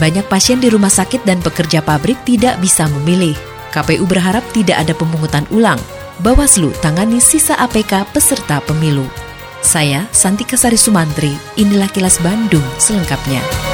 Banyak pasien di rumah sakit dan pekerja pabrik tidak bisa memilih. KPU berharap tidak ada pemungutan ulang. Bawaslu tangani sisa APK peserta pemilu. Saya Santi Kesari Sumantri, inilah kilas Bandung selengkapnya.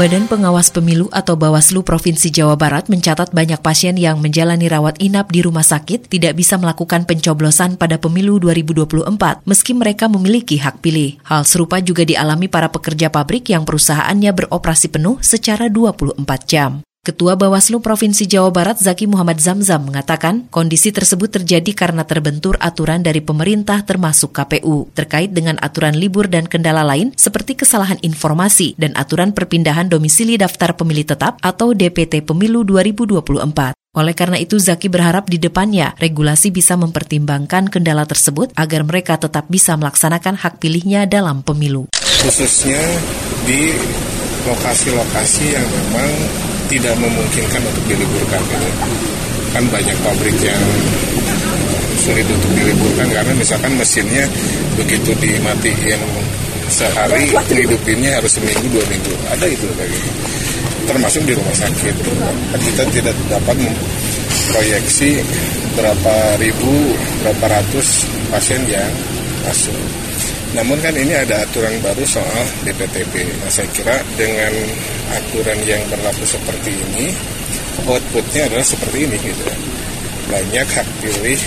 Badan Pengawas Pemilu atau Bawaslu Provinsi Jawa Barat mencatat banyak pasien yang menjalani rawat inap di rumah sakit tidak bisa melakukan pencoblosan pada pemilu 2024 meski mereka memiliki hak pilih. Hal serupa juga dialami para pekerja pabrik yang perusahaannya beroperasi penuh secara 24 jam. Ketua Bawaslu Provinsi Jawa Barat Zaki Muhammad Zamzam mengatakan kondisi tersebut terjadi karena terbentur aturan dari pemerintah termasuk KPU terkait dengan aturan libur dan kendala lain seperti kesalahan informasi dan aturan perpindahan domisili daftar pemilih tetap atau DPT Pemilu 2024. Oleh karena itu, Zaki berharap di depannya regulasi bisa mempertimbangkan kendala tersebut agar mereka tetap bisa melaksanakan hak pilihnya dalam pemilu. khususnya di lokasi-lokasi yang memang tidak memungkinkan untuk diliburkan gitu. kan banyak pabrik yang sulit untuk diliburkan karena misalkan mesinnya begitu dimatiin sehari ngidupinnya harus seminggu dua minggu ada itu kayak gitu termasuk di rumah sakit kita tidak dapat memproyeksi berapa ribu berapa ratus pasien yang masuk namun kan ini ada aturan baru soal DPTP. Nah saya kira dengan aturan yang berlaku seperti ini, outputnya adalah seperti ini gitu. Banyak hak pilih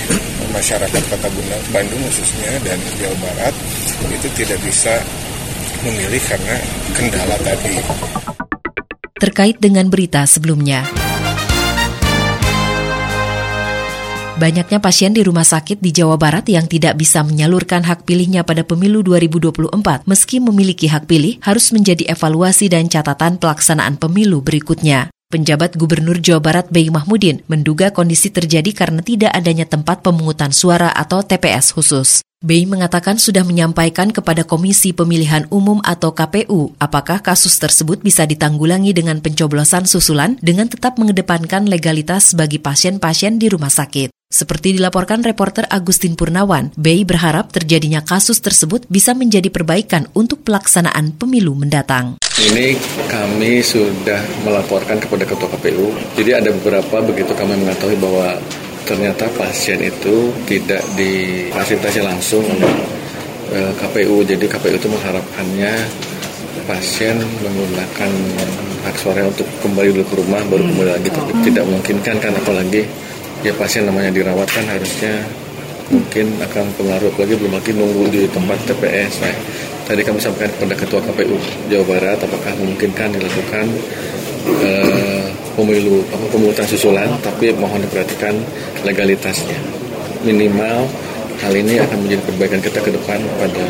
masyarakat Kota Bandung khususnya dan Jawa Barat itu tidak bisa memilih karena kendala tadi. terkait dengan berita sebelumnya. Banyaknya pasien di rumah sakit di Jawa Barat yang tidak bisa menyalurkan hak pilihnya pada pemilu 2024 meski memiliki hak pilih harus menjadi evaluasi dan catatan pelaksanaan pemilu berikutnya. Penjabat Gubernur Jawa Barat Bey Mahmudin menduga kondisi terjadi karena tidak adanya tempat pemungutan suara atau TPS khusus. Bey mengatakan sudah menyampaikan kepada Komisi Pemilihan Umum atau KPU apakah kasus tersebut bisa ditanggulangi dengan pencoblosan susulan dengan tetap mengedepankan legalitas bagi pasien-pasien di rumah sakit. Seperti dilaporkan reporter Agustin Purnawan, Bey berharap terjadinya kasus tersebut bisa menjadi perbaikan untuk pelaksanaan pemilu mendatang. Ini kami sudah melaporkan kepada Ketua KPU. Jadi ada beberapa begitu kami mengetahui bahwa ternyata pasien itu tidak difasilitasi langsung oleh eh, KPU. Jadi KPU itu mengharapkannya pasien menggunakan hak suara untuk kembali dulu ke rumah baru kembali lagi tapi tidak memungkinkan kan apalagi ya pasien namanya dirawat kan harusnya mungkin akan pengaruh apalagi belum lagi nunggu di tempat TPS. Nah, tadi kami sampaikan kepada Ketua KPU Jawa Barat apakah memungkinkan dilakukan eh, pemilu apa pemungutan susulan tapi mohon diperhatikan legalitasnya minimal hal ini akan menjadi perbaikan kita ke depan pada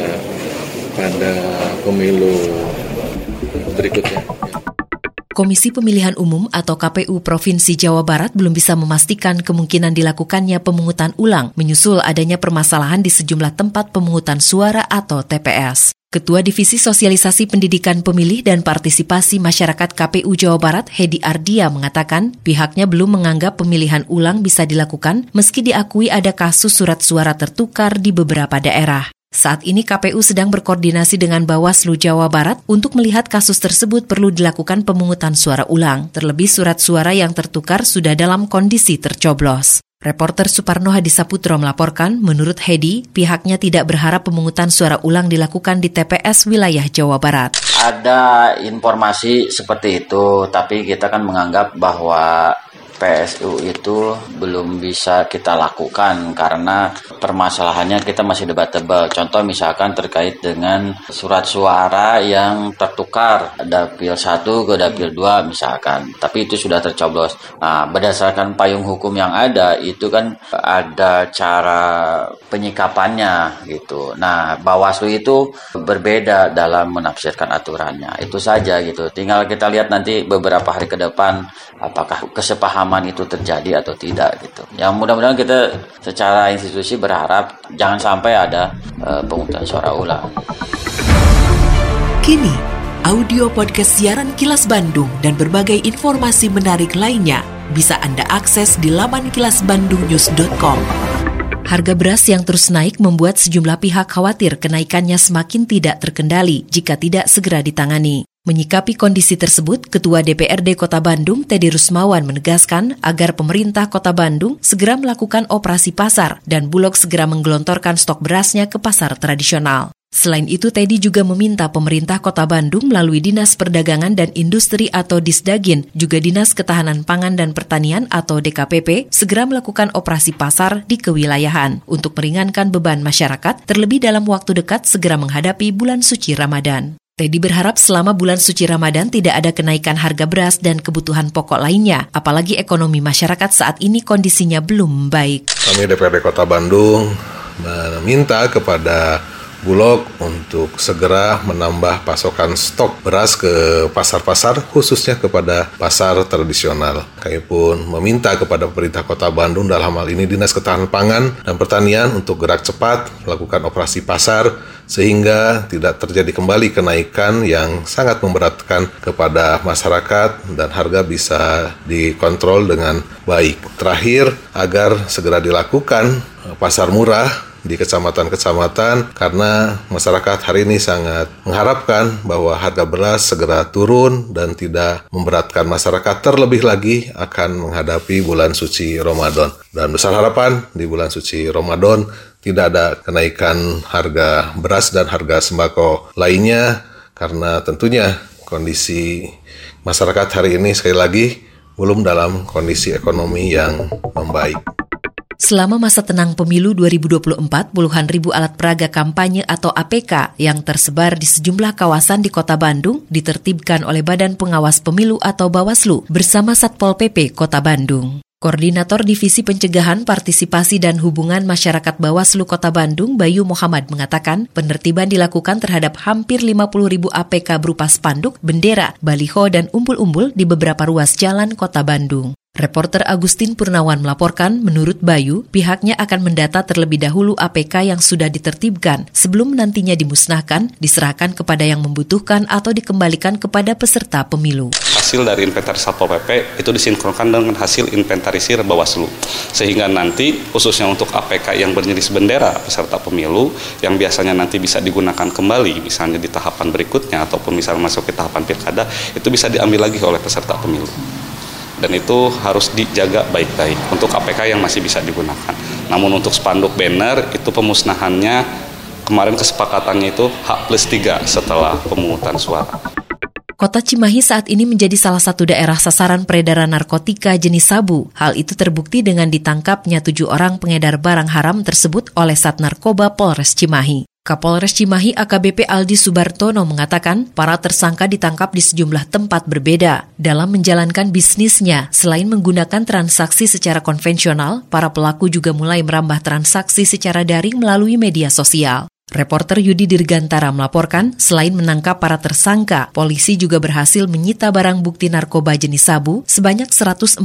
pada pemilu berikutnya. Komisi Pemilihan Umum atau KPU Provinsi Jawa Barat belum bisa memastikan kemungkinan dilakukannya pemungutan ulang menyusul adanya permasalahan di sejumlah tempat pemungutan suara atau TPS. Ketua Divisi Sosialisasi Pendidikan Pemilih dan Partisipasi Masyarakat KPU Jawa Barat, Hedi Ardia, mengatakan pihaknya belum menganggap pemilihan ulang bisa dilakukan meski diakui ada kasus surat suara tertukar di beberapa daerah. Saat ini KPU sedang berkoordinasi dengan Bawaslu Jawa Barat untuk melihat kasus tersebut perlu dilakukan pemungutan suara ulang. Terlebih surat suara yang tertukar sudah dalam kondisi tercoblos. Reporter Suparno Hadisaputro melaporkan, menurut Hedi, pihaknya tidak berharap pemungutan suara ulang dilakukan di TPS wilayah Jawa Barat. Ada informasi seperti itu, tapi kita kan menganggap bahwa PSU itu belum bisa kita lakukan karena permasalahannya kita masih debatable. Contoh misalkan terkait dengan surat suara yang tertukar dapil 1 ke dapil 2 misalkan. Tapi itu sudah tercoblos. Nah, berdasarkan payung hukum yang ada itu kan ada cara penyikapannya gitu. Nah, Bawaslu itu berbeda dalam menafsirkan aturannya. Itu saja gitu. Tinggal kita lihat nanti beberapa hari ke depan apakah kesepahaman itu terjadi atau tidak gitu. Yang mudah-mudahan kita secara institusi berharap jangan sampai ada uh, pemungutan suara ulang. Kini, audio podcast siaran Kilas Bandung dan berbagai informasi menarik lainnya bisa Anda akses di laman kilasbandungnews.com. Harga beras yang terus naik membuat sejumlah pihak khawatir kenaikannya semakin tidak terkendali jika tidak segera ditangani. Menyikapi kondisi tersebut, Ketua DPRD Kota Bandung, Teddy Rusmawan, menegaskan agar pemerintah Kota Bandung segera melakukan operasi pasar dan Bulog segera menggelontorkan stok berasnya ke pasar tradisional. Selain itu, Teddy juga meminta pemerintah Kota Bandung melalui Dinas Perdagangan dan Industri atau Disdagin, juga Dinas Ketahanan Pangan dan Pertanian atau DKPP, segera melakukan operasi pasar di kewilayahan untuk meringankan beban masyarakat, terlebih dalam waktu dekat segera menghadapi bulan suci Ramadan. Teddy berharap selama bulan suci Ramadan tidak ada kenaikan harga beras dan kebutuhan pokok lainnya, apalagi ekonomi masyarakat saat ini kondisinya belum baik. Kami DPRD Kota Bandung meminta kepada Bulog untuk segera menambah pasokan stok beras ke pasar-pasar khususnya kepada pasar tradisional. Kami pun meminta kepada pemerintah Kota Bandung dalam hal ini Dinas Ketahanan Pangan dan Pertanian untuk gerak cepat melakukan operasi pasar sehingga tidak terjadi kembali kenaikan yang sangat memberatkan kepada masyarakat dan harga bisa dikontrol dengan baik. Terakhir, agar segera dilakukan pasar murah di kecamatan-kecamatan karena masyarakat hari ini sangat mengharapkan bahwa harga beras segera turun dan tidak memberatkan masyarakat terlebih lagi akan menghadapi bulan suci Ramadan. Dan besar harapan di bulan suci Ramadan tidak ada kenaikan harga beras dan harga sembako lainnya karena tentunya kondisi masyarakat hari ini sekali lagi belum dalam kondisi ekonomi yang membaik. Selama masa tenang pemilu 2024, puluhan ribu alat peraga kampanye atau APK yang tersebar di sejumlah kawasan di kota Bandung ditertibkan oleh Badan Pengawas Pemilu atau Bawaslu bersama Satpol PP Kota Bandung. Koordinator Divisi Pencegahan Partisipasi dan Hubungan Masyarakat Bawaslu Kota Bandung, Bayu Muhammad mengatakan penertiban dilakukan terhadap hampir 50 ribu APK berupa spanduk, bendera, baliho, dan umbul-umbul di beberapa ruas jalan Kota Bandung. Reporter Agustin Purnawan melaporkan, menurut Bayu, pihaknya akan mendata terlebih dahulu APK yang sudah ditertibkan sebelum nantinya dimusnahkan, diserahkan kepada yang membutuhkan atau dikembalikan kepada peserta pemilu. Hasil dari inventaris Satpol PP itu disinkronkan dengan hasil inventarisir Bawaslu. Sehingga nanti khususnya untuk APK yang berjenis bendera peserta pemilu yang biasanya nanti bisa digunakan kembali misalnya di tahapan berikutnya ataupun misalnya masuk ke tahapan pilkada itu bisa diambil lagi oleh peserta pemilu dan itu harus dijaga baik-baik untuk APK yang masih bisa digunakan. Namun untuk spanduk banner itu pemusnahannya kemarin kesepakatannya itu H plus 3 setelah pemungutan suara. Kota Cimahi saat ini menjadi salah satu daerah sasaran peredaran narkotika jenis sabu. Hal itu terbukti dengan ditangkapnya tujuh orang pengedar barang haram tersebut oleh Sat Narkoba Polres Cimahi. Kapolres Cimahi AKBP Aldi Subartono mengatakan para tersangka ditangkap di sejumlah tempat berbeda. Dalam menjalankan bisnisnya, selain menggunakan transaksi secara konvensional, para pelaku juga mulai merambah transaksi secara daring melalui media sosial. Reporter Yudi Dirgantara melaporkan, selain menangkap para tersangka, polisi juga berhasil menyita barang bukti narkoba jenis sabu sebanyak 148,96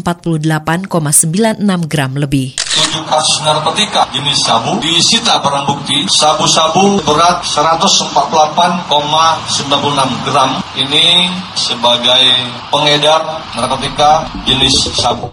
gram lebih. Tujuh kasus narkotika jenis sabu disita barang bukti sabu-sabu berat 148,96 gram. Ini sebagai pengedar narkotika jenis sabu.